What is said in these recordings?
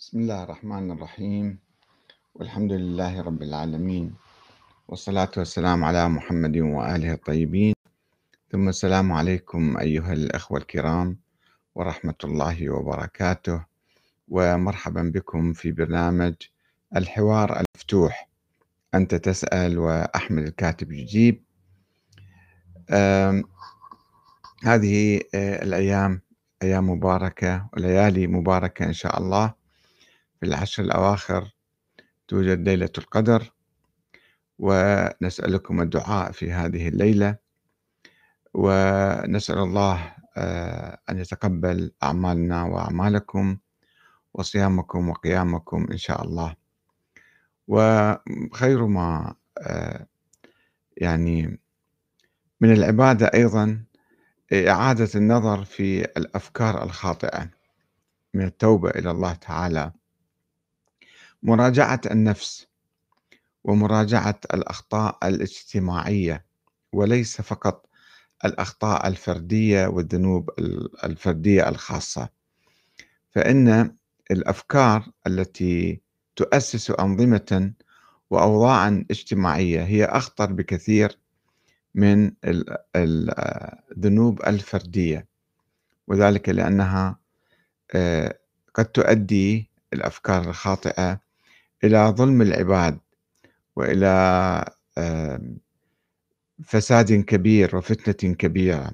بسم الله الرحمن الرحيم. والحمد لله رب العالمين. والصلاة والسلام على محمد وآله الطيبين. ثم السلام عليكم أيها الأخوة الكرام ورحمة الله وبركاته. ومرحبا بكم في برنامج الحوار المفتوح. أنت تسأل وأحمد الكاتب يجيب هذه آه، الأيام أيام مباركة وليالي مباركة إن شاء الله. في العشر الأواخر توجد ليلة القدر ونسألكم الدعاء في هذه الليلة ونسأل الله آه، أن يتقبل أعمالنا وأعمالكم وصيامكم وقيامكم إن شاء الله. وخير ما آه، يعني من العبادة أيضا إعادة النظر في الأفكار الخاطئة من التوبة إلى الله تعالى. مراجعة النفس ومراجعة الأخطاء الاجتماعية وليس فقط الأخطاء الفردية والذنوب الفردية الخاصة. فإن الأفكار التي تؤسس أنظمة وأوضاعا اجتماعية هي أخطر بكثير من الذنوب الفردية وذلك لأنها آه، قد تؤدي الأفكار الخاطئة إلى ظلم العباد وإلى فساد كبير وفتنة كبيرة.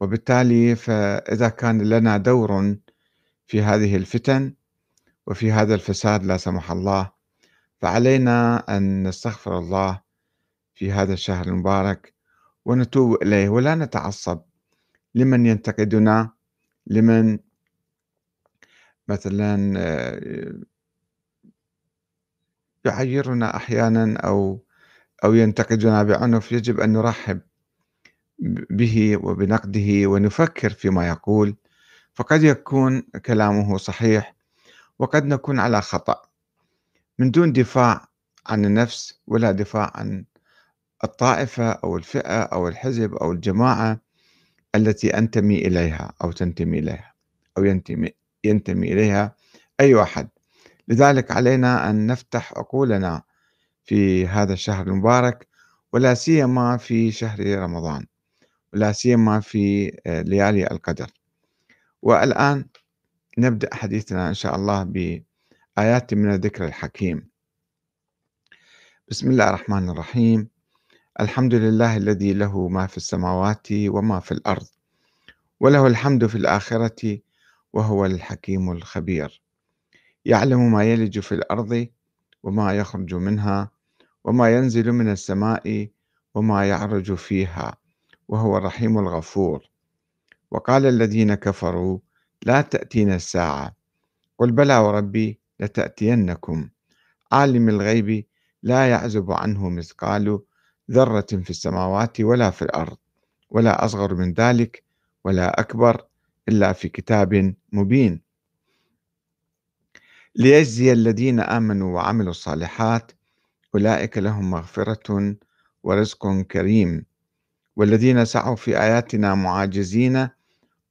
وبالتالي فإذا كان لنا دور في هذه الفتن وفي هذا الفساد لا سمح الله فعلينا أن نستغفر الله في هذا الشهر المبارك ونتوب إليه. ولا نتعصب لمن ينتقدنا لمن مثلا يعيرنا أحيانا أو أو ينتقدنا بعنف يجب أن نرحب به وبنقده ونفكر فيما يقول. فقد يكون كلامه صحيح وقد نكون على خطأ. من دون دفاع عن النفس ولا دفاع عن الطائفة أو الفئة أو الحزب أو الجماعة التي أنتمي إليها أو تنتمي إليها أو ينتمي ينتمي إليها أي واحد لذلك علينا أن نفتح عقولنا في هذا الشهر المبارك ولا سيما في شهر رمضان ولا سيما في آه، ليالي القدر. والآن نبدأ حديثنا إن شاء الله بآيات من الذكر الحكيم. بسم الله الرحمن الرحيم. الحمد لله الذي له ما في السماوات وما في الأرض وله الحمد في الآخرة وهو الحكيم الخبير. يعلم ما يلج في الأرض وما يخرج منها وما ينزل من السماء وما يعرج فيها وهو الرحيم الغفور. وقال الذين كفروا لا تأتينا الساعة. قل بلى وربي لتأتينكم. عالم الغيب لا يعزب عنه مثقال ذرة في السماوات ولا في الأرض ولا أصغر من ذلك ولا أكبر إلا في كتاب مبين. ليجزي الذين آمنوا وعملوا الصالحات أولئك لهم مغفرة ورزق كريم. والذين سعوا في آياتنا معاجزين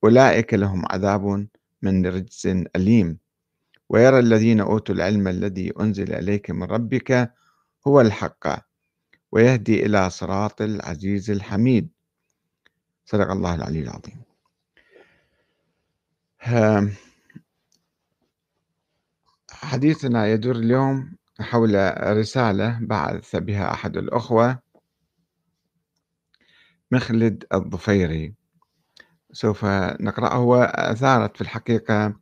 أولئك لهم عذاب من رجس أليم. ويرى الذين أوتوا العلم الذي أنزل إليك من ربك هو الحق ويهدي إلى صراط العزيز الحميد. صدق الله العلي العظيم. حديثنا يدور اليوم حول رسالة بعث بها أحد الأخوة مخلد الضفيري. سوف نقرأه. وأثارت في الحقيقة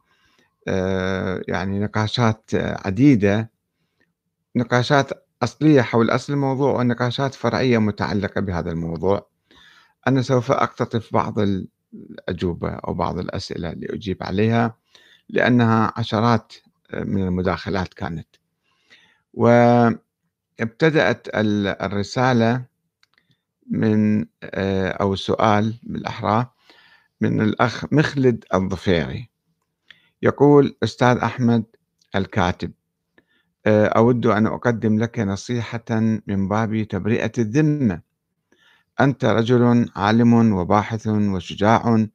آه، يعني نقاشات عديدة نقاشات أصلية حول أصل الموضوع ونقاشات فرعية متعلقة بهذا الموضوع. أنا سوف أقتطف بعض الأجوبة أو بعض الأسئلة لأجيب عليها لأنها عشرات من المداخلات كانت. وابتدأت الرسالة من آه، أو السؤال بالأحرى من الأخ مخلد الضفيري. يقول أستاذ أحمد الكاتب آه، أود أن أقدم لك نصيحة من باب تبرئة الذمة. أنت رجل عالم وباحث وشجاع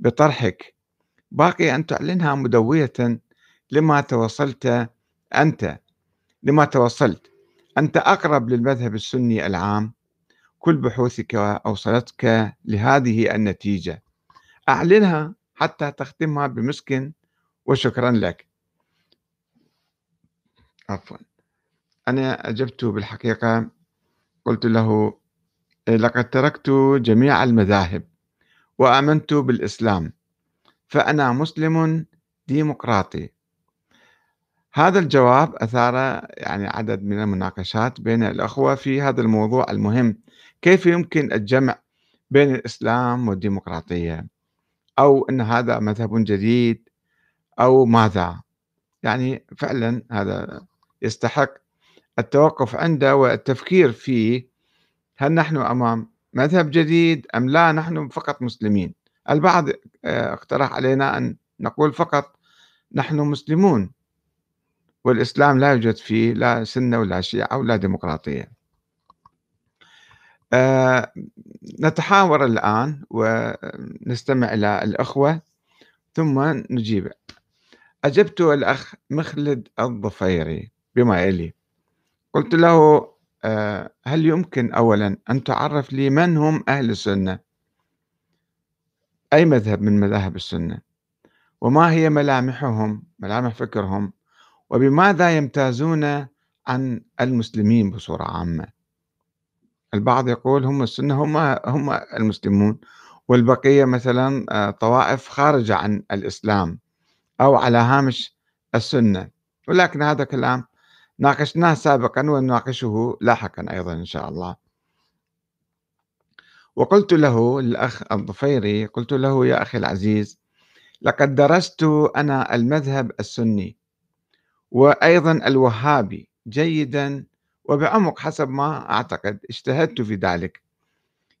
بطرحك. باقي أن تعلنها مدوية لما توصلت أنت لما توصلت. أنت أقرب للمذهب السني العام. كل بحوثك أوصلتك لهذه النتيجة. أعلنها حتى تختمها بمسك وشكرا لك. عفوا. أنا أجبت بالحقيقة. قلت له لقد تركت جميع المذاهب وآمنت بالإسلام فأنا مسلم ديمقراطي. هذا الجواب أثار يعني عدد من المناقشات بين الأخوة في هذا الموضوع المهم. كيف يمكن الجمع بين الإسلام والديمقراطية؟ أو أن هذا مذهب جديد أو ماذا؟ يعني فعلا هذا يستحق التوقف عنده والتفكير فيه. هل نحن أمام مذهب جديد أم لا؟ نحن فقط مسلمين. البعض آه، اقترح علينا أن نقول فقط نحن مسلمون. والإسلام لا يوجد فيه لا سنة ولا شيعة ولا ديمقراطية. آه، نتحاور الآن ونستمع إلى الأخوة ثم نجيب. أجبت الأخ مخلد الضفيري بما يلي. قلت له آه، هل يمكن أولا أن تعرف لي من هم أهل السنة؟ أي مذهب من مذاهب السنة؟ وما هي ملامحهم ملامح فكرهم؟ وبماذا يمتازون عن المسلمين بصورة عامة؟ البعض يقول هم السنة هم هم المسلمون والبقية مثلا آه، طوائف خارجة عن الإسلام أو على هامش السنة. ولكن هذا كلام ناقشناه سابقا ونناقشه لاحقا أيضا إن شاء الله. وقلت له للأخ الضفيري قلت له يا أخي العزيز لقد درست أنا المذهب السني. وأيضا الوهابي جيدا وبعمق حسب ما أعتقد اجتهدت في ذلك.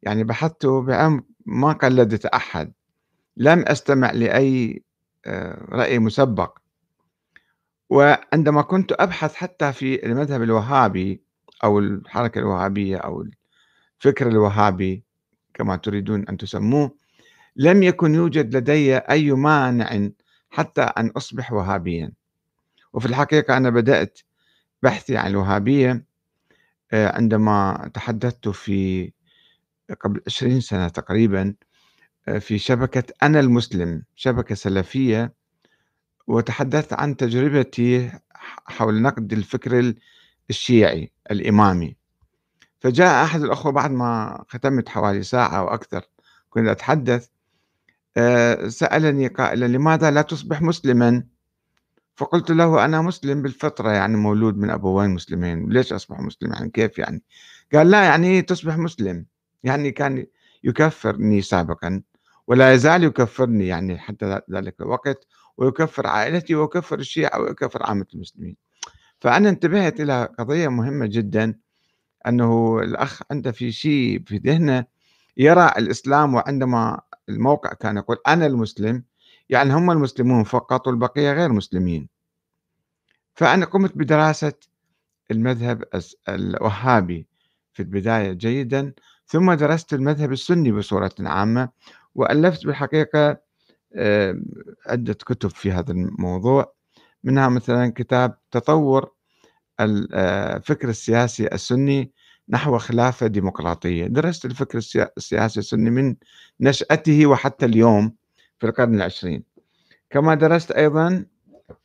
يعني بحثت بعمق ما قلدت أحد. لم أستمع لأي آه، رأي مسبق. وعندما كنت أبحث حتى في المذهب الوهابي أو الحركة الوهابية أو الفكر الوهابي كما تريدون أن تسموه لم يكن يوجد لدي أي مانع حتى أن أصبح وهابيا. وفي الحقيقة أنا بدأت بحثي عن الوهابية آه، عندما تحدثت في قبل 20 سنة تقريبا آه، في شبكة أنا المسلم شبكة سلفية وتحدثت عن تجربتي حول نقد الفكر الشيعي الإمامي. فجاء أحد الأخوة بعد ما ختمت حوالي ساعة أو أكثر كنت أتحدث آه، سألني قائلا لماذا لا تصبح مسلما؟ فقلت له أنا مسلم بالفطرة يعني مولود من أبوين مسلمين؟ ليش أصبح مسلم؟ يعني كيف يعني؟ قال لا يعني تصبح مسلم. يعني كان يكفرني سابقا ولا يزال يكفرني يعني حتى ذلك الوقت ويكفر عائلتي ويكفر الشيعة ويكفر عامة المسلمين. فأنا انتبهت إلى قضية مهمة جدا أنه الأخ عنده في شيء في ذهنه يرى الإسلام وعندما الموقع كان يقول أنا المسلم يعني هم المسلمون فقط والبقية غير مسلمين. فأنا قمت بدراسة المذهب الوهابي في البداية جيدا ثم درست المذهب السني بصورة عامة وألفت بالحقيقة عدة كتب في هذا الموضوع منها مثلا كتاب تطور الفكر السياسي السني نحو خلافة ديمقراطية. درست الفكر السياسي السني من نشأته وحتى اليوم في القرن العشرين. كما درست أيضا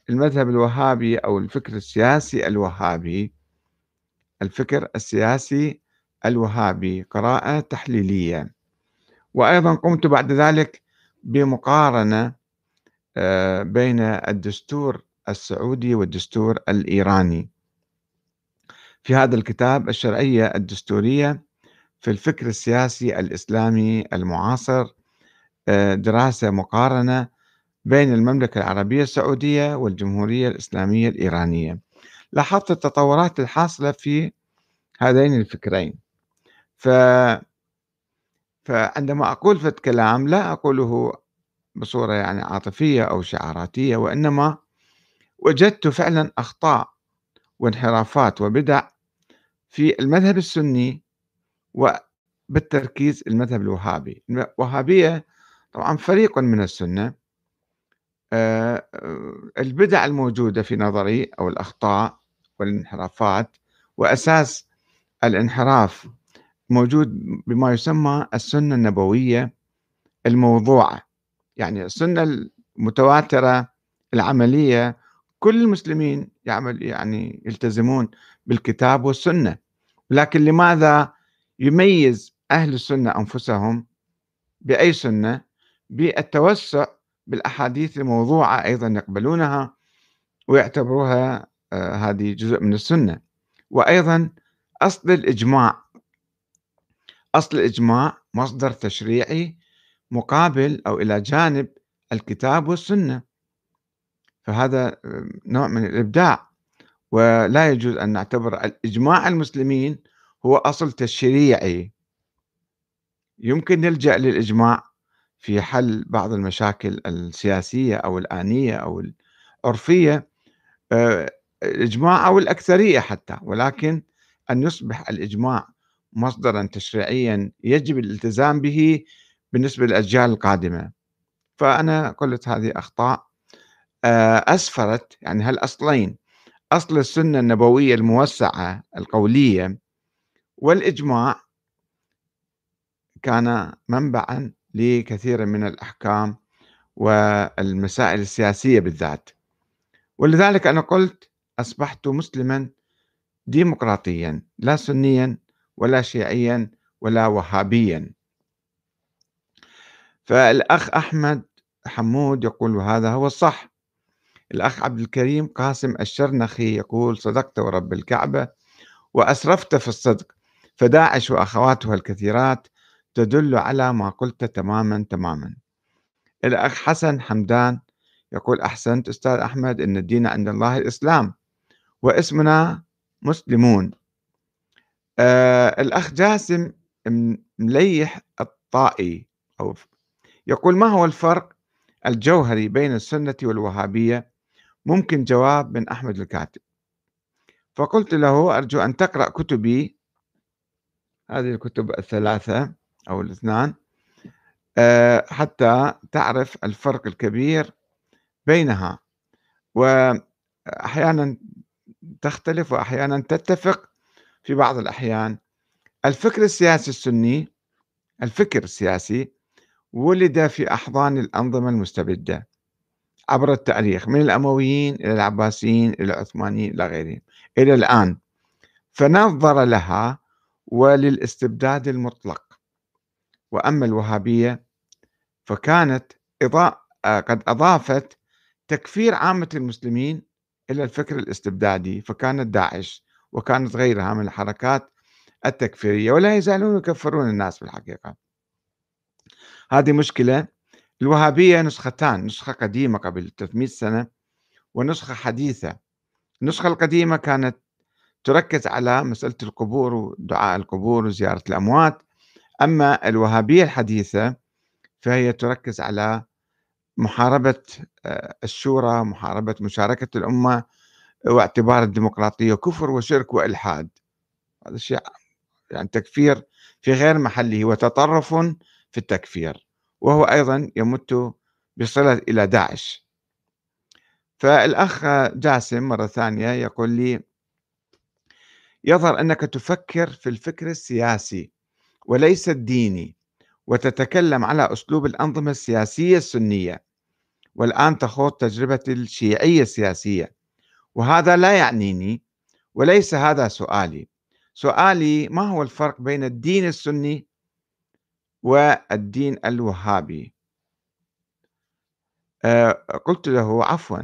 المذهب الوهابي أو الفكر السياسي الوهابي. الفكر السياسي الوهابي قراءة تحليلية. وأيضا قمت بعد ذلك بمقارنة آه، بين الدستور السعودي والدستور الإيراني. في هذا الكتاب الشرعية الدستورية في الفكر السياسي الإسلامي المعاصر آه، دراسة مقارنة بين المملكة العربية السعودية والجمهورية الإسلامية الإيرانية. لاحظت التطورات الحاصلة في هذين الفكرين. ف فعندما أقول فت كلام لا أقوله بصورة يعني عاطفية أو شعاراتية وإنما وجدت فعلا أخطاء وانحرافات وبدع في المذهب السني وبالتركيز المذهب الوهابي. الوهابية طبعا فريق من السنة البدع الموجودة في نظري أو الأخطاء والانحرافات وأساس الانحراف موجود بما يسمى السنة النبوية الموضوعة، يعني السنة المتواترة العملية كل المسلمين يعمل يعني يلتزمون بالكتاب والسنة، لكن لماذا يميز أهل السنة أنفسهم بأي سنة؟ بالتوسع بالأحاديث الموضوعة أيضا يقبلونها ويعتبروها آه، هذه جزء من السنة. وأيضا أصل الإجماع أصل الإجماع مصدر تشريعي مقابل أو إلى جانب الكتاب والسنة. فهذا نوع من الإبداع. ولا يجوز أن نعتبر الإجماع المسلمين هو أصل تشريعي. يمكن نلجأ للإجماع في حل بعض المشاكل السياسية أو الآنية أو العرفية آه، الإجماع أو الأكثرية حتى. ولكن أن يصبح الإجماع مصدرا تشريعيا يجب الالتزام به بالنسبة للأجيال القادمة. فأنا قلت هذه أخطاء آه، أسفرت. يعني هالأصلين أصل السنة النبوية الموسعة القولية والإجماع كان منبعا لكثير من الأحكام والمسائل السياسية بالذات. ولذلك أنا قلت أصبحت مسلما ديمقراطيا لا سنيا ولا شيعيا ولا وهابيا. فالأخ أحمد حمود يقول هذا هو الصح. الأخ عبد الكريم قاسم الشرنخي يقول صدقت ورب الكعبة وأسرفت في الصدق فداعش وأخواتها الكثيرات تدل على ما قلت تماما تماما. الأخ حسن حمدان يقول أحسنت أستاذ أحمد إن الدين عند الله الإسلام واسمنا مسلمون. آه الأخ جاسم مليح الطائي أو يقول ما هو الفرق الجوهري بين السنة والوهابية؟ ممكن جواب من أحمد الكاتب. فقلت له أرجو أن تقرأ كتبي. هذه الكتب الثلاثة. أو الاثنان. آه، حتى تعرف الفرق الكبير بينها. وأحيانا تختلف وأحيانا تتفق في بعض الأحيان. الفكر السياسي السني الفكر السياسي ولد في أحضان الأنظمة المستبدة عبر التاريخ من الأمويين إلى العباسيين إلى العثمانيين إلى غيرهم إلى الآن. فنظر لها وللاستبداد المطلق. وأما الوهابية فكانت قد أضافت تكفير عامة المسلمين إلى الفكر الاستبدادي فكانت داعش وكانت غيرها من الحركات التكفيرية ولا يزالون يكفرون الناس في الحقيقة هذه مشكلة. الوهابية نسختان نسخة قديمة قبل 300 سنة ونسخة حديثة. النسخة القديمة كانت تركز على مسألة القبور ودعاء القبور وزيارة الأموات أما الوهابية الحديثة فهي تركز على محاربة آه، الشورى محاربة مشاركة الأمة واعتبار الديمقراطية كفر وشرك وإلحاد. هذا الشيء يعني تكفير في غير محله وتطرف في التكفير وهو أيضا يمت بصلة إلى داعش. فالأخ جاسم مرة ثانية يقول لي يظهر أنك تفكر في الفكر السياسي وليس الديني وتتكلم على أسلوب الأنظمة السياسية السنية. والآن تخوض تجربة الشيعية السياسية. وهذا لا يعنيني وليس هذا سؤالي. سؤالي ما هو الفرق بين الدين السني والدين الوهابي؟ أه قلت له عفوا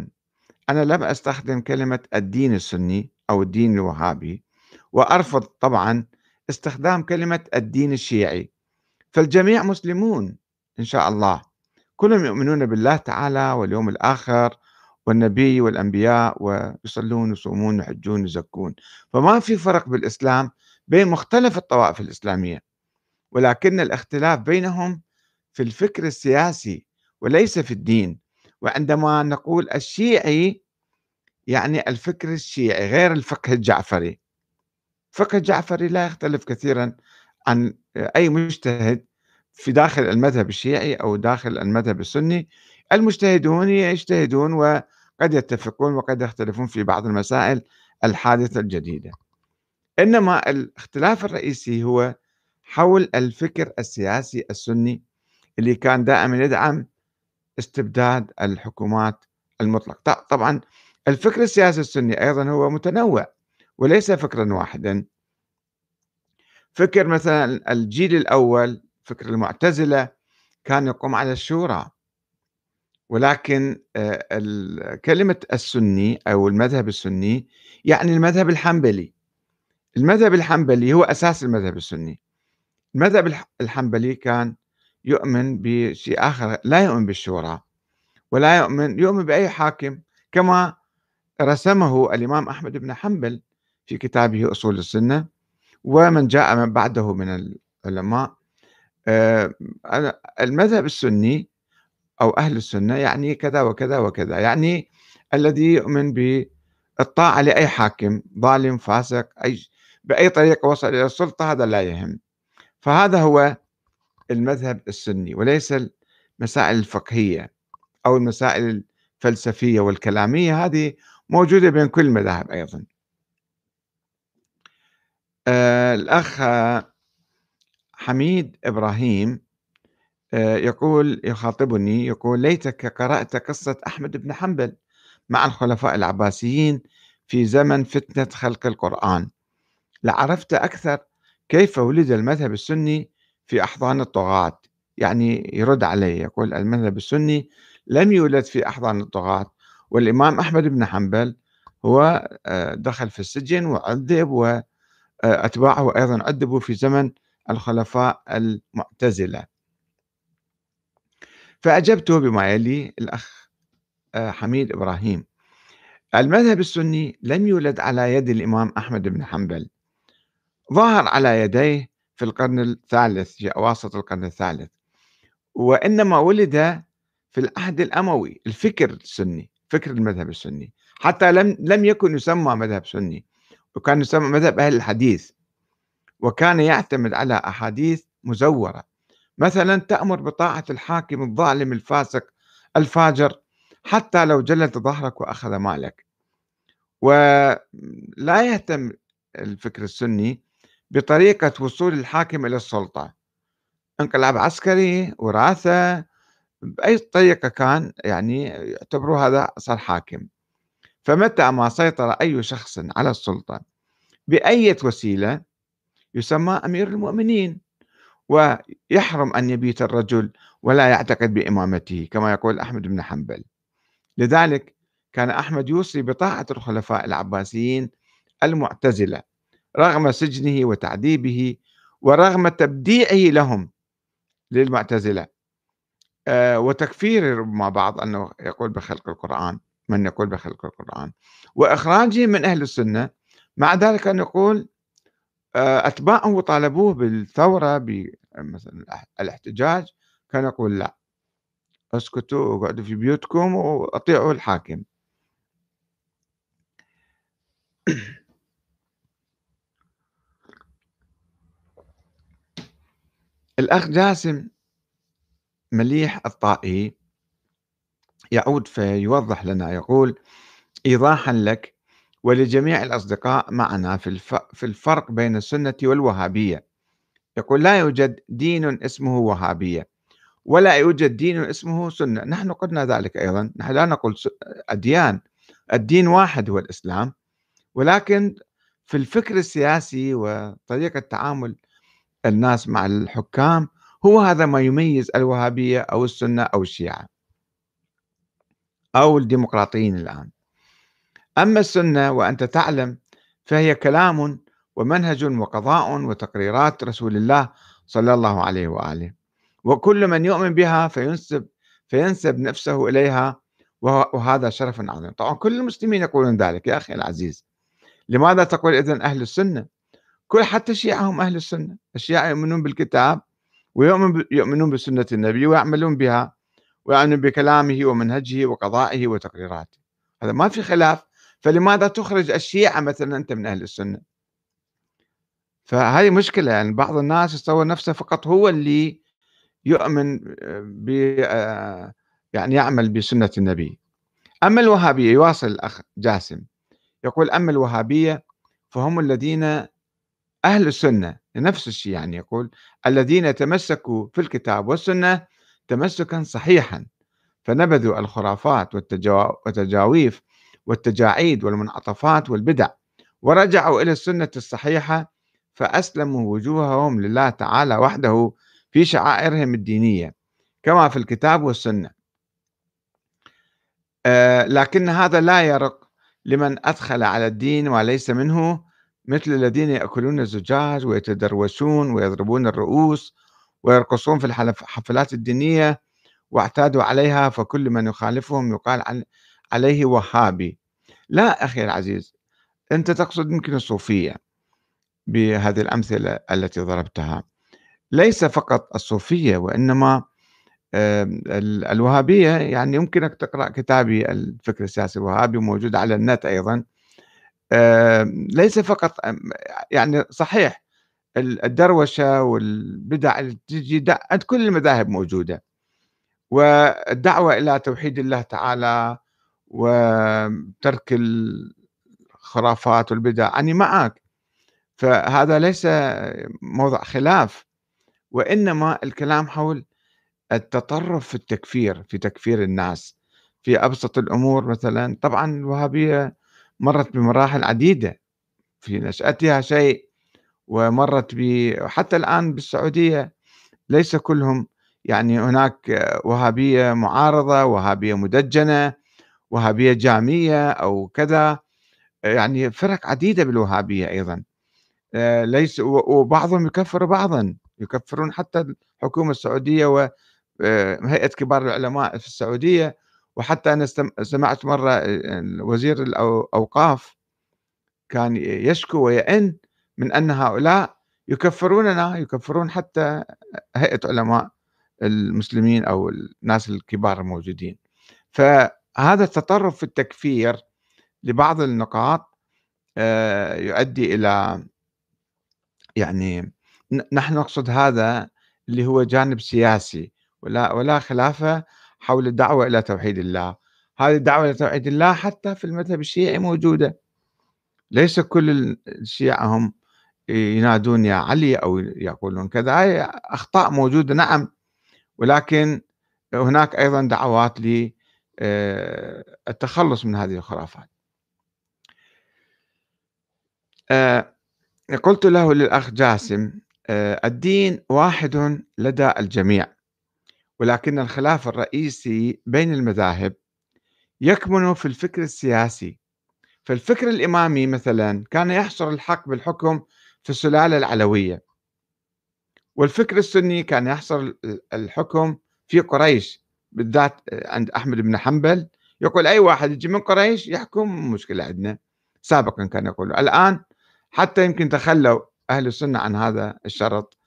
أنا لم أستخدم كلمة الدين السني أو الدين الوهابي. وأرفض طبعا استخدام كلمة الدين الشيعي. فالجميع مسلمون إن شاء الله. كلهم يؤمنون بالله تعالى واليوم الآخر والنبي والأنبياء ويصلون ويصومون ويحجون ويزكون. فما في فرق بالإسلام بين مختلف الطوائف الإسلامية. ولكن الاختلاف بينهم في الفكر السياسي وليس في الدين. وعندما نقول الشيعي يعني الفكر الشيعي غير الفقه الجعفري. الفقه الجعفري لا يختلف كثيرا عن أي مجتهد في داخل المذهب الشيعي أو داخل المذهب السني. المجتهدون يجتهدون وقد يتفقون وقد يختلفون في بعض المسائل الحادثة الجديدة. إنما الاختلاف الرئيسي هو حول الفكر السياسي السني اللي كان دائما يدعم استبداد الحكومات المطلق طبعا الفكر السياسي السني أيضا هو متنوع. وليس فكرا واحدا. فكر مثلا الجيل الأول فكر المعتزلة كان يقوم على الشورى. ولكن آه، كلمة السني أو المذهب السني يعني المذهب الحنبلي. المذهب الحنبلي هو أساس المذهب السني. المذهب الحنبلي كان يؤمن بشيء آخر لا يؤمن بالشورى ولا يؤمن يؤمن بأي حاكم كما رسمه الإمام أحمد بن حنبل. في كتابه أصول السنة ومن جاء من بعده من العلماء. آه، المذهب السني أو أهل السنة يعني كذا وكذا وكذا يعني الذي يؤمن بالطاعة لأي حاكم ظالم فاسق أي بأي طريقة وصل إلى السلطة هذا لا يهم. فهذا هو المذهب السني وليس المسائل الفقهية أو المسائل الفلسفية والكلامية هذه موجودة بين كل المذاهب أيضا. آه الأخ حميد إبراهيم آه يقول يخاطبني يقول ليتك قرأت قصة أحمد بن حنبل مع الخلفاء العباسيين في زمن فتنة خلق القرآن. لعرفت أكثر كيف ولد المذهب السني في أحضان الطغاة. يعني يرد عليه يقول المذهب السني لم يولد في أحضان الطغاة والإمام أحمد بن حنبل هو آه، دخل في السجن وعذب وأتباعه أيضا عذبوا في زمن الخلفاء المعتزلة. فأجبته بما يلي الأخ آه، حميد إبراهيم. المذهب السني لم يولد على يد الإمام أحمد بن حنبل. ظهر على يديه في القرن الثالث في أواسط القرن الثالث. وإنما ولد في العهد الأموي الفكر السني فكر المذهب السني. حتى لم لم يكن يسمى مذهب سني. وكان يسمى مذهب أهل الحديث وكان يعتمد على أحاديث مزورة. مثلا تأمر بطاعة الحاكم الظالم الفاسق الفاجر حتى لو جلد ظهرك وأخذ مالك. ولا يهتم الفكر السني بطريقة وصول الحاكم إلى السلطة. انقلاب عسكري وراثة بأي طريقة كان يعني يعتبروا هذا صار حاكم. فمتى ما سيطر أي شخص على السلطة بأية وسيلة يسمى أمير المؤمنين ويحرم أن يبيت الرجل ولا يعتقد بإمامته كما يقول أحمد بن حنبل. لذلك كان أحمد يوصي بطاعة الخلفاء العباسيين المعتزلة رغم سجنه وتعذيبه ورغم تبديعه لهم للمعتزلة. آه، وتكفير مع بعض أنه يقول بخلق القرآن. من يقول بخلق القرآن. وإخراجه من أهل السنة مع ذلك أن يقول آه، أتباعه طالبوه بالثورة مثلا الاحتجاج كان يقول لا. اسكتوا وقعدوا في بيوتكم وأطيعوا الحاكم. الأخ جاسم مليح الطائي يعود فيوضح لنا يقول إيضاحا لك ولجميع الأصدقاء معنا في, الفرق بين السنة والوهابية. يقول لا يوجد دين اسمه وهابية ولا يوجد دين اسمه سنة. نحن قلنا ذلك أيضا نحن لا نقول أديان الدين واحد هو الإسلام ولكن في الفكر السياسي وطريقة تعامل الناس مع الحكام هو هذا ما يميز الوهابية أو السنة أو الشيعة. أو الديمقراطيين الآن. أما السنة وأنت تعلم فهي كلام ومنهج وقضاء وتقريرات رسول الله صلى الله عليه وآله. وكل من يؤمن بها فينسب فينسب نفسه إليها وهذا شرف عظيم. طبعا كل المسلمين يقولون ذلك يا أخي العزيز. لماذا تقول إذن أهل السنة؟ كل حتى الشيعة هم أهل السنة. الشيعة يؤمنون بالكتاب ويؤمنون بسنة النبي ويعملون بها. ويؤمنون بكلامه ومنهجه وقضائه وتقريراته. هذا ما في خلاف. فلماذا تخرج الشيعة مثلا أنت من أهل السنة؟ فهذه مشكلة. يعني بعض الناس يتصور نفسه فقط هو اللي يؤمن يعني يعمل بسنة النبي. أما الوهابية يواصل الأخ جاسم. يقول أما الوهابية فهم الذين أهل السنة نفس الشيء يعني يقول الذين تمسكوا في الكتاب والسنة تمسكا صحيحا فنبذوا الخرافات والتجاويف والتجاعيد والمنعطفات والبدع ورجعوا إلى السنة الصحيحة فأسلموا وجوههم لله تعالى وحده في شعائرهم الدينية كما في الكتاب والسنة. آه لكن هذا لا يرق لمن أدخل على الدين وليس منه مثل الذين يأكلون الزجاج ويتدروسون ويضربون الرؤوس ويرقصون في الحفلات الدينية واعتادوا عليها فكل من يخالفهم يقال عليه وهابي. لا أخي العزيز أنت تقصد يمكن الصوفية بهذه الأمثلة التي ضربتها. ليس فقط الصوفية وإنما الوهابية. يعني يمكنك تقرأ كتابي الفكر السياسي الوهابي موجود على النت أيضا. ليس فقط يعني صحيح الدروشة والبدع اللي تجي عند كل المذاهب موجودة. والدعوة إلى توحيد الله تعالى وترك الخرافات والبدع أني معك. فهذا ليس موضع خلاف وإنما الكلام حول التطرف في التكفير في تكفير الناس في أبسط الأمور مثلا. طبعا الوهابية مرت بمراحل عديدة في نشأتها شيء ومرت ب حتى الآن بالسعودية ليس كلهم يعني هناك وهابية معارضة وهابية مدجنة وهابية جامية أو كذا. يعني فرق عديدة بالوهابية أيضا. آه، ليس وبعضهم يكفر بعضا. يكفرون حتى الحكومة السعودية وهيئة آه، كبار العلماء في السعودية. وحتى أنا سمعت مرة وزير الأوقاف كان يشكو ويئن من أن هؤلاء يكفروننا يكفرون حتى هيئة علماء المسلمين أو الناس الكبار الموجودين. فهذا التطرف في التكفير لبعض النقاط يؤدي إلى يعني نحن نقصد هذا اللي هو جانب سياسي ولا ولا خلاف حول الدعوة إلى توحيد الله. هذه الدعوة إلى توحيد الله حتى في المذهب الشيعي موجودة. ليس كل الشيعة هم ينادون يا علي أو يقولون كذا هاي أخطاء موجودة نعم. ولكن هناك أيضا دعوات للتخلص من هذه الخرافات. آه، قلت له للأخ جاسم آه، الدين واحد لدى الجميع ولكن الخلاف الرئيسي بين المذاهب يكمن في الفكر السياسي. فالفكر الإمامي مثلا كان يحصر الحق بالحكم في السلالة العلوية والفكر السني كان يحصر الحكم في قريش بالذات عند أحمد بن حنبل. يقول أي واحد يجي من قريش يحكم مشكلة عندنا. سابقا كان يقول. الآن حتى يمكن تخلوا أهل السنة عن هذا الشرط.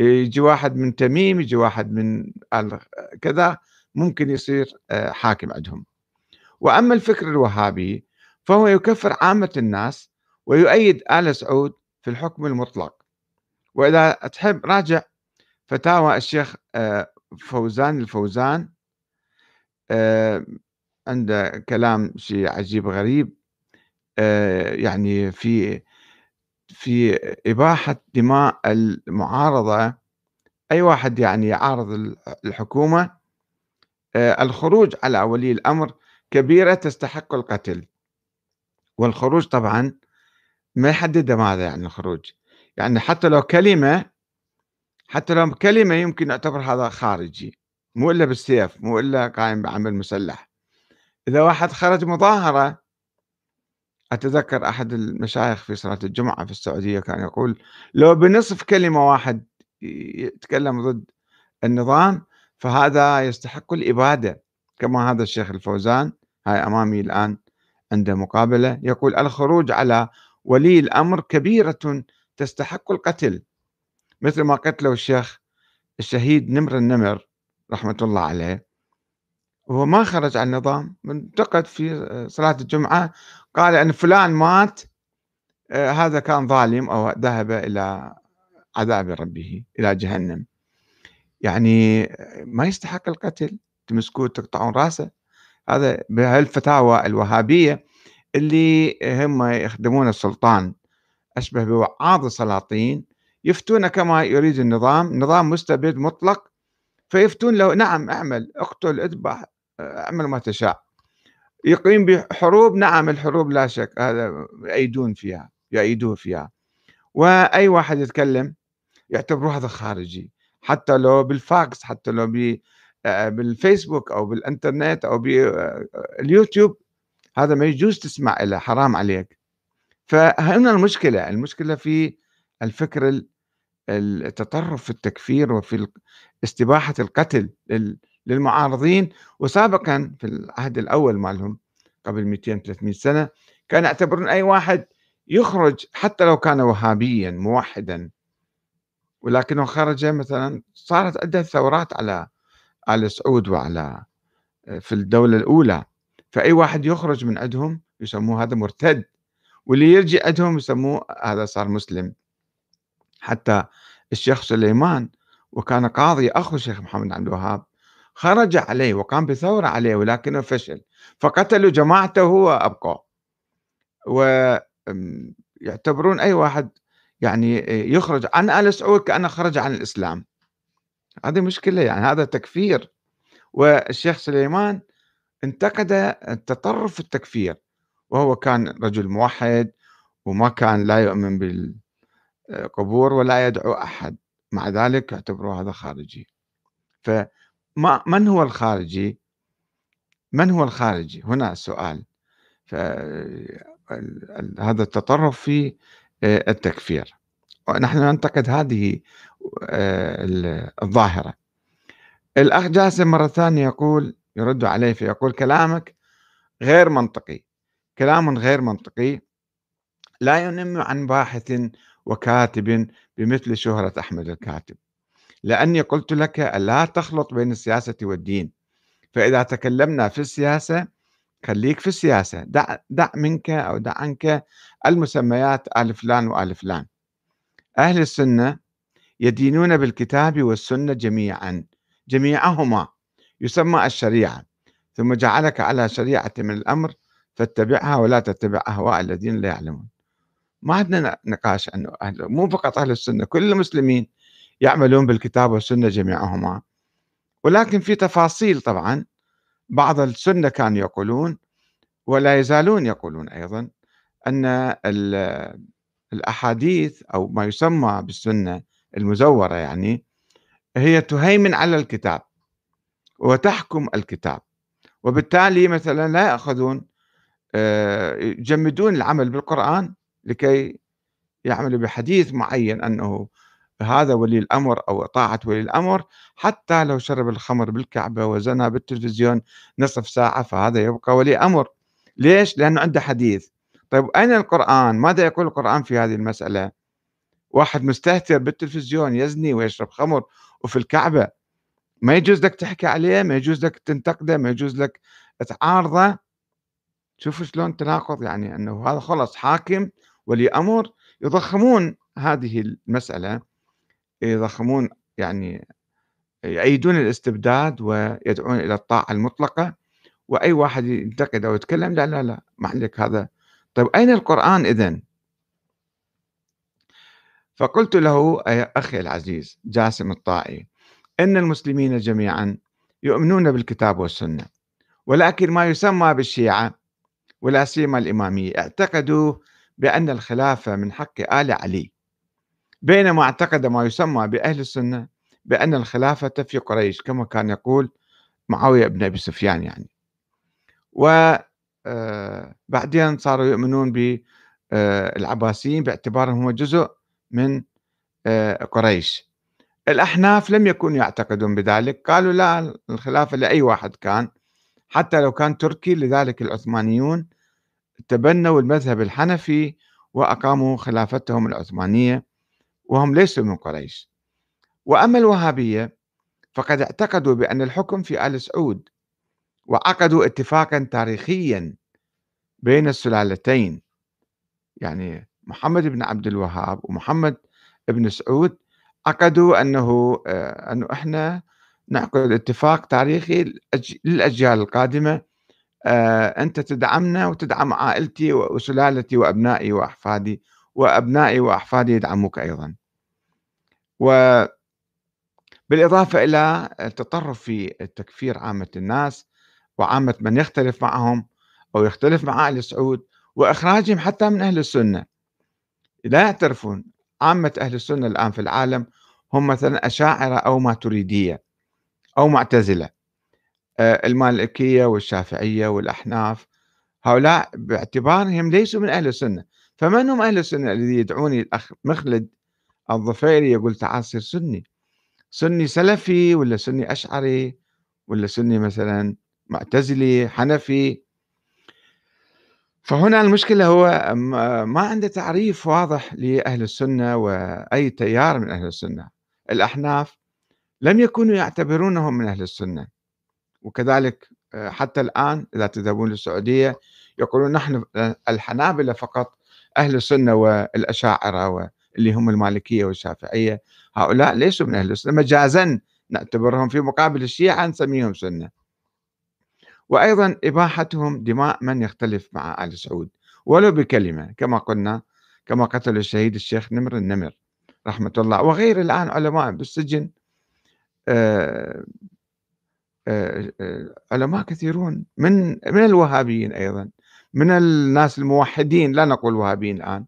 يجي واحد من تميم يجي واحد من كذا ممكن يصير آه، حاكم عندهم. وأما الفكر الوهابي فهو يكفر عامة الناس ويؤيد آل سعود في الحكم المطلق. وإذا تحب راجع فتاوى الشيخ آه، فوزان الفوزان آه، عنده كلام شيء عجيب غريب يعني في في إباحة دماء المعارضة. أي واحد يعني يعارض الحكومة آه، الخروج على ولي الأمر كبيرة تستحق القتل. والخروج طبعا ما يحدد ماذا يعني الخروج. يعني حتى لو كلمة حتى لو كلمة يمكن يعتبر هذا خارجي مو إلا بالسيف مو إلا قائم بعمل مسلح. إذا واحد خرج مظاهرة أتذكر أحد المشايخ في صلاة الجمعة في السعودية كان يقول لو بنصف كلمة واحد يتكلم ضد النظام فهذا يستحق الإبادة. كما هذا الشيخ الفوزان هاي أمامي الآن عنده مقابلة يقول الخروج على ولي الأمر كبيرة تستحق القتل. مثل ما قتلوا الشيخ الشهيد نمر النمر رحمة الله عليه هو ما خرج عن النظام انتقد في صلاة الجمعة قال أن فلان مات آه، هذا كان ظالم أو ذهب إلى عذاب ربه إلى جهنم. يعني ما يستحق القتل تمسكوه تقطعون رأسه. هذا بهالفتاوى الوهابية اللي هم يخدمون السلطان أشبه بوعاظ السلاطين يفتون كما يريد النظام نظام مستبد مطلق فيفتون له نعم اعمل اقتل اذبح اعمل ما تشاء. يقيم بحروب نعم الحروب لا شك هذا يأيدون فيها يأيدوه فيها. وأي واحد يتكلم يعتبروه هذا خارجي حتى لو بالفاكس حتى لو آه، بالفيسبوك أو بالإنترنت أو باليوتيوب هذا ما يجوز تسمع له حرام عليك. فهنا المشكلة المشكلة في الفكر التطرف في التكفير وفي استباحة القتل للمعارضين. وسابقا في العهد الأول مالهم قبل 200 300 سنة كان يعتبرون أي واحد يخرج حتى لو كان وهابيا موحدا. ولكنه خرج مثلا صارت عدة ثورات على على سعود وعلى في الدولة الأولى. فأي واحد يخرج من عندهم يسموه هذا مرتد واللي يرجع عندهم يسموه هذا صار مسلم. حتى الشيخ سليمان وكان قاضي أخو الشيخ محمد عبد الوهاب خرج عليه وقام بثورة عليه ولكنه فشل فقتلوا جماعته وأبقوا. ويعتبرون أي واحد يعني يخرج عن آل سعود كأنه خرج عن الإسلام. هذه مشكلة يعني هذا تكفير. والشيخ سليمان انتقد التطرف في التكفير وهو كان رجل موحد وما كان لا يؤمن بالقبور ولا يدعو أحد. مع ذلك اعتبروه هذا خارجي. فما من هو الخارجي؟ من هو الخارجي؟ هنا السؤال هذا التطرف في آه، التكفير. ونحن ننتقد هذه آه، الظاهرة. الأخ جاسم مرة ثانية يقول يرد عليه فيقول كلامك غير منطقي. كلام غير منطقي. لا ينم عن باحث وكاتب بمثل شهرة أحمد الكاتب. لأني قلت لك لا تخلط بين السياسة والدين. فإذا تكلمنا في السياسة خليك في السياسة. دع, دع منك أو دع عنك المسميات آل فلان وآل فلان أهل السنة يدينون بالكتاب والسنة جميعا جميعهما. يسمى الشريعة ثم جعلك على شريعة من الأمر فاتبعها ولا تتبع أهواء الذين لا يعلمون. ما عندنا نقاش أنه أهل مو فقط أهل السنة كل المسلمين يعملون بالكتاب والسنة جميعهما. ولكن في تفاصيل طبعا بعض السنة كانوا يقولون ولا يزالون يقولون أيضا أن الأحاديث أو ما يسمى بالسنة المزورة يعني هي تهيمن على الكتاب. وتحكم الكتاب وبالتالي مثلا لا يأخذون آه، يجمدون العمل بالقرآن لكي يعملوا بحديث معين أنه هذا ولي الأمر أو طاعة ولي الأمر حتى لو شرب الخمر بالكعبة وزنى بالتلفزيون نصف ساعة فهذا يبقى ولي أمر ليش؟ لأنه عنده حديث طيب أين القرآن؟ ماذا يقول القرآن في هذه المسألة؟ واحد مستهتر بالتلفزيون يزني ويشرب خمر وفي الكعبة ما يجوز لك تحكي عليه ما يجوز لك تنتقده ما يجوز لك تعارضه. شوفوا شلون تناقض يعني أنه هذا خلص حاكم ولي أمر يضخمون هذه المسألة يضخمون يعني يأيدون الاستبداد ويدعون إلى الطاعة المطلقة. وأي واحد ينتقد أو يتكلم لا لا لا ما عندك هذا. طيب أين القرآن إذن؟ فقلت له أخي العزيز جاسم الطائي إن المسلمين جميعا يؤمنون بالكتاب والسنة ولكن ما يسمى بالشيعة ولا سيما الإمامية اعتقدوا بأن الخلافة من حق آل علي بينما اعتقد ما يسمى بأهل السنة بأن الخلافة في قريش كما كان يقول معاوية بن أبي سفيان يعني. وبعدين آه، صاروا يؤمنون بالعباسيين باعتبارهم هم جزء من آه، قريش. الأحناف لم يكونوا يعتقدون بذلك. قالوا لا الخلافة لأي واحد كان. حتى لو كان تركي لذلك العثمانيون تبنوا المذهب الحنفي وأقاموا خلافتهم العثمانية وهم ليسوا من قريش. وأما الوهابية فقد اعتقدوا بأن الحكم في آل سعود وعقدوا اتفاقا تاريخيا بين السلالتين. يعني محمد بن عبد الوهاب ومحمد بن سعود عقدوا أنه آه، أنه إحنا نعقد اتفاق تاريخي للأج للأجيال القادمة آآ أنت تدعمنا وتدعم عائلتي وسلالتي وأبنائي وأحفادي، وأبنائي وأحفادي يدعموك أيضًا. و بالإضافة إلى التطرف في تكفير عامة الناس وعامة من يختلف معهم أو يختلف مع آل سعود وإخراجهم حتى من أهل السنة لا يعترفون عامة أهل السنة الآن في العالم هم مثلا أشاعرة أو ماتريدية أو معتزلة. آه، المالكية والشافعية والأحناف هؤلاء باعتبارهم ليسوا من أهل السنة. فمن هم أهل السنة الذي يدعوني الأخ مخلد الظفيري يقول تعال صير سني؟ سني سلفي ولا سني أشعري ولا سني مثلا معتزلي حنفي؟ فهنا المشكلة هو ما عنده تعريف واضح لأهل السنة وأي تيار من أهل السنة. الأحناف لم يكونوا يعتبرونهم من أهل السنة. وكذلك حتى الآن إذا تذهبون للسعودية يقولون نحن الحنابلة فقط أهل السنة والأشاعرة اللي هم المالكية والشافعية. هؤلاء ليسوا من أهل السنة. مجازا نعتبرهم في مقابل الشيعة نسميهم سنة. وأيضا إباحتهم دماء من يختلف مع آل سعود ولو بكلمة كما قلنا كما قتل الشهيد الشيخ نمر النمر رحمة الله وغير الآن علماء بالسجن آه، آه، آه، علماء كثيرون من من الوهابيين أيضا من الناس الموحدين لا نقول وهابيين الآن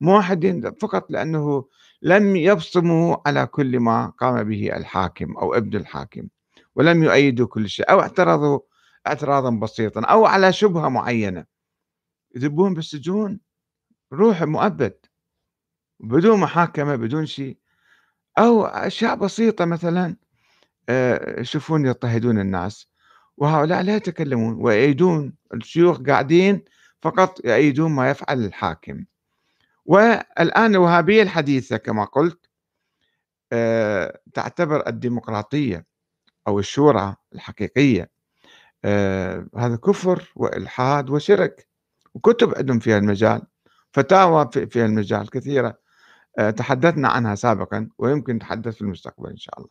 موحدين فقط لأنه لم يبصموا على كل ما قام به الحاكم أو ابن الحاكم ولم يؤيدوا كل شيء أو اعترضوا اعتراضا بسيطا أو على شبهة معينة. يذبون بالسجون؟ روح مؤبد. بدون محاكمة بدون شيء. أو أشياء بسيطة مثلا آه، يشوفون يضطهدون الناس. وهؤلاء لا يتكلمون ويأيدون الشيوخ قاعدين فقط يأيدون ما يفعل الحاكم. والآن الوهابية الحديثة كما قلت آه، تعتبر الديمقراطية أو الشورى الحقيقية. آه، هذا كفر وإلحاد وشرك. وكتب عندهم في المجال فتاوى في المجال كثيرة. آه، تحدثنا عنها سابقا ويمكن نتحدث في المستقبل إن شاء الله.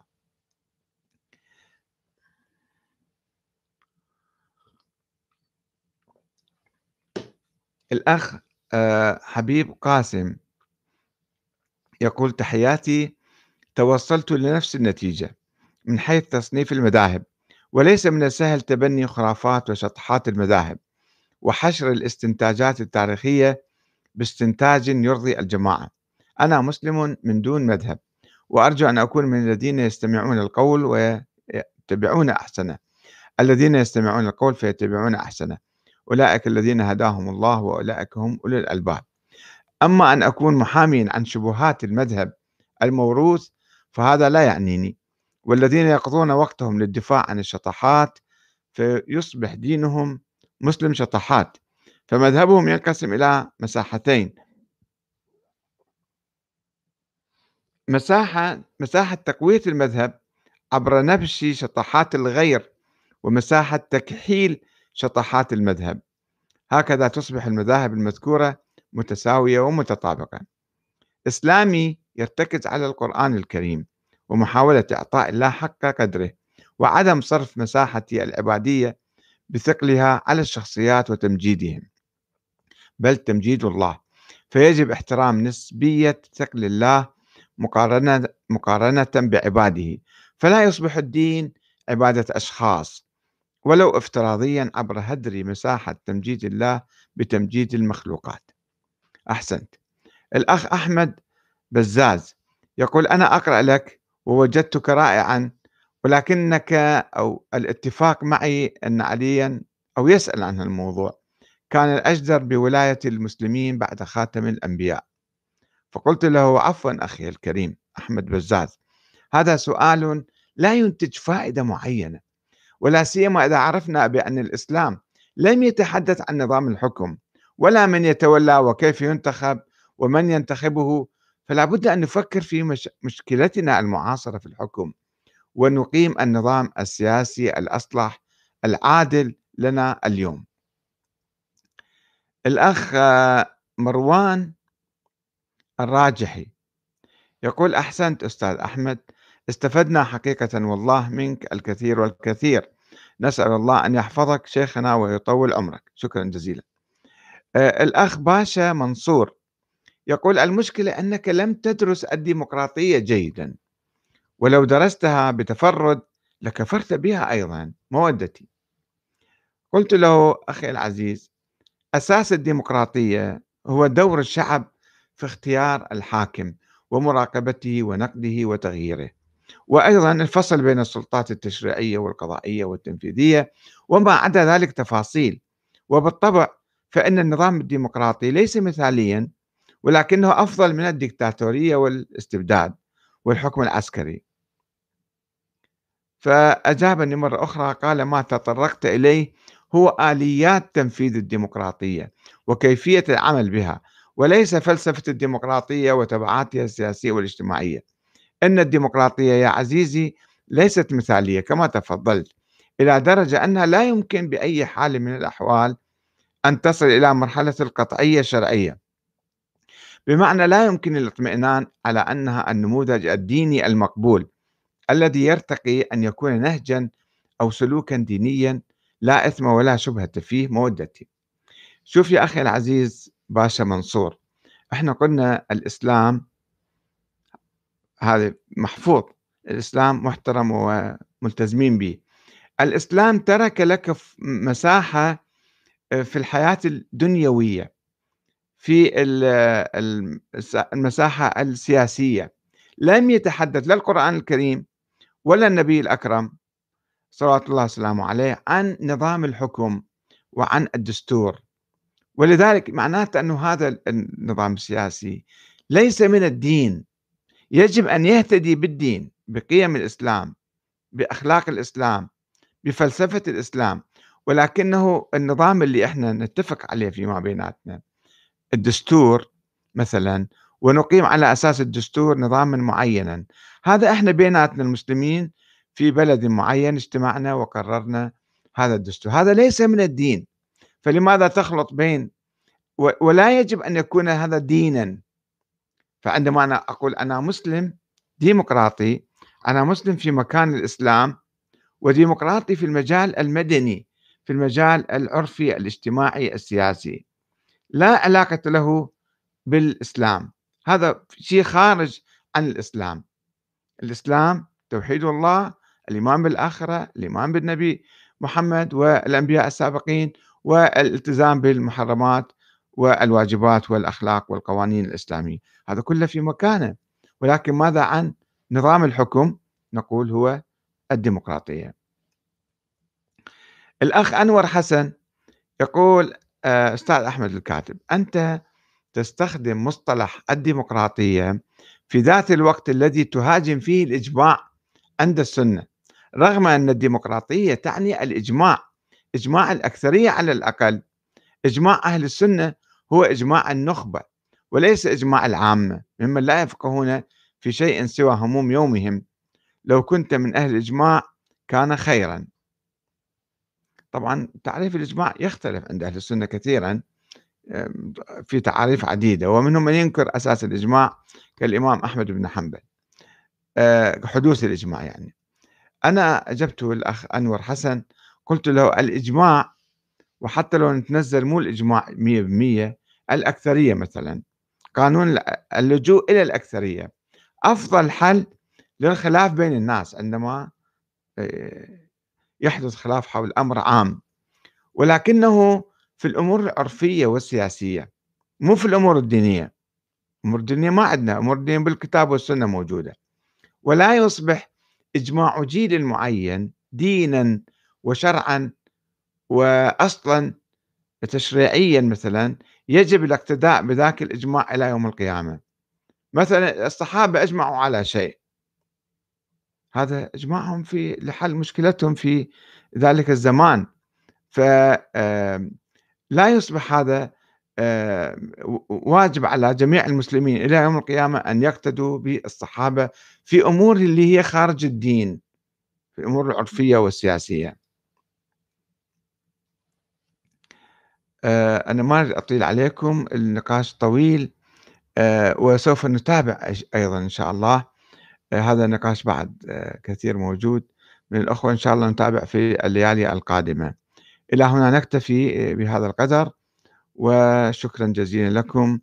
الأخ آه، حبيب قاسم يقول تحياتي توصلت لنفس النتيجة من حيث تصنيف المذاهب. وليس من السهل تبني خرافات وشطحات المذاهب وحشر الاستنتاجات التاريخية باستنتاج يرضي الجماعة. أنا مسلم من دون مذهب وأرجو أن أكون من الذين يستمعون القول ويتبعون أحسنه. الذين يستمعون القول فيتبعون أحسنه. أولئك الذين هداهم الله وأولئك هم أولي الألباب. أما أن أكون محاميا عن شبهات المذهب الموروث فهذا لا يعنيني. والذين يقضون وقتهم للدفاع عن الشطحات فيصبح دينهم مسلم شطحات فمذهبهم ينقسم إلى مساحتين. مساحة مساحة تقوية المذهب عبر نبش شطحات الغير ومساحة تكحيل شطحات المذهب. هكذا تصبح المذاهب المذكورة متساوية ومتطابقة. إسلامي يرتكز على القرآن الكريم. ومحاولة إعطاء الله حق قدره وعدم صرف مساحة العبادية بثقلها على الشخصيات وتمجيدهم. بل تمجيد الله فيجب احترام نسبية ثقل الله مقارنة مقارنة بعباده. فلا يصبح الدين عبادة أشخاص ولو افتراضيا عبر هدر مساحة تمجيد الله بتمجيد المخلوقات. أحسنت. الأخ أحمد بزاز يقول أنا أقرأ لك ووجدتك رائعا ولكنك أو الاتفاق معي أن عليا أو يسأل عن الموضوع كان الأجدر بولاية المسلمين بعد خاتم الأنبياء. فقلت له عفوا أخي الكريم أحمد بزاز هذا سؤال لا ينتج فائدة معينة ولا سيما إذا عرفنا بأن الإسلام لم يتحدث عن نظام الحكم ولا من يتولى وكيف ينتخب ومن ينتخبه فلا بد أن نفكر في مش مشكلتنا المعاصرة في الحكم ونقيم النظام السياسي الأصلح العادل لنا اليوم. الأخ مروان الراجحي يقول أحسنت أستاذ أحمد استفدنا حقيقة والله منك الكثير والكثير. نسأل الله أن يحفظك شيخنا ويطول عمرك. شكرا جزيلا. آه، الأخ باشا منصور يقول المشكلة أنك لم تدرس الديمقراطية جيدا ولو درستها بتفرد لكفرت بها أيضا مودتي. قلت له أخي العزيز أساس الديمقراطية هو دور الشعب في اختيار الحاكم ومراقبته ونقده وتغييره وأيضا الفصل بين السلطات التشريعية والقضائية والتنفيذية وما عدا ذلك تفاصيل. وبالطبع فإن النظام الديمقراطي ليس مثاليا ولكنه أفضل من الدكتاتورية والاستبداد والحكم العسكري. فأجابني مرة أخرى قال ما تطرقت إليه هو آليات تنفيذ الديمقراطية وكيفية العمل بها وليس فلسفة الديمقراطية وتبعاتها السياسية والاجتماعية. إن الديمقراطية يا عزيزي ليست مثالية كما تفضلت إلى درجة أنها لا يمكن بأي حال من الأحوال أن تصل إلى مرحلة القطعية الشرعية. بمعنى لا يمكن الاطمئنان على أنها النموذج الديني المقبول الذي يرتقي أن يكون نهجا أو سلوكا دينيا لا إثم ولا شبهة فيه مودتي. شوف يا أخي العزيز باشا منصور إحنا قلنا الإسلام هذا محفوظ الإسلام محترم وملتزمين به. الإسلام ترك لك مساحة آه، في الحياة الدنيوية. في المساحة السياسية. لم يتحدث لا القرآن الكريم ولا النبي الأكرم صلوات الله وسلامه عليه عن نظام الحكم وعن الدستور. ولذلك معناته أنه هذا النظام السياسي ليس من الدين. يجب أن يهتدي بالدين بقيم الإسلام بأخلاق الإسلام بفلسفة الإسلام. ولكنه النظام اللي إحنا نتفق عليه فيما بيناتنا الدستور مثلا ونقيم على أساس الدستور نظاما معينا. هذا إحنا بيناتنا المسلمين في بلد معين اجتمعنا وقررنا هذا الدستور. هذا ليس من الدين. فلماذا تخلط بين ولا يجب أن يكون هذا دينا؟ فعندما أنا أقول أنا مسلم ديمقراطي أنا مسلم في مكان الإسلام وديمقراطي في المجال المدني في المجال العرفي الاجتماعي السياسي. لا علاقة له بالإسلام. هذا شيء خارج عن الإسلام. الإسلام توحيد الله الإيمان بالآخرة الإيمان بالنبي محمد والأنبياء السابقين والالتزام بالمحرمات والواجبات والأخلاق والقوانين الإسلامية. هذا كله في مكانه. ولكن ماذا عن نظام الحكم؟ نقول هو الديمقراطية. الأخ أنور حسن يقول آه، أستاذ أحمد الكاتب أنت تستخدم مصطلح الديمقراطية في ذات الوقت الذي تهاجم فيه الإجماع عند السنة رغم أن الديمقراطية تعني الإجماع إجماع الأكثرية على الأقل. إجماع أهل السنة هو إجماع النخبة وليس إجماع العامة ممن لا يفقهون في شيء سوى هموم يومهم. لو كنت من أهل الإجماع كان خيرا. طبعا تعريف الإجماع يختلف عند أهل السنة كثيرا في تعاريف عديدة ومنهم من ينكر أساس الإجماع كالإمام أحمد بن حنبل. آه، حدوث الإجماع يعني. أنا أجبته الأخ أنور حسن قلت له الإجماع وحتى لو نتنزل مو الإجماع 100% الأكثرية مثلا قانون اللجوء إلى الأكثرية. أفضل حل للخلاف بين الناس عندما آه، يحدث خلاف حول أمر عام. ولكنه في الأمور العرفية والسياسية مو في الأمور الدينية. الأمور الدينية ما عندنا أمور الدينية بالكتاب والسنة موجودة. ولا يصبح إجماع جيل معين دينا وشرعا وأصلا تشريعيا مثلا يجب الاقتداء بذاك الإجماع إلى يوم القيامة. مثلا الصحابة أجمعوا على شيء. هذا إجماعهم في لحل مشكلتهم في ذلك الزمان. ف لا يصبح هذا واجب على جميع المسلمين إلى يوم القيامة أن يقتدوا بالصحابة في أمور اللي هي خارج الدين في الأمور العرفية والسياسية. أنا ما أطيل عليكم النقاش طويل وسوف نتابع أيضا إن شاء الله. هذا النقاش بعد آآ كثير موجود من الأخوة إن شاء الله نتابع في الليالي القادمة. إلى هنا نكتفي آآ بهذا القدر، وشكرًا جزيلًا لكم،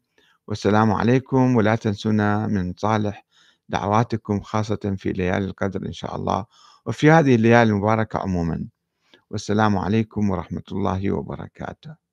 والسلام عليكم، ولا تنسونا من صالح دعواتكم خاصةً في ليالي القدر إن شاء الله، وفي هذه الليالي المباركة عمومًا، والسلام عليكم ورحمة الله وبركاته.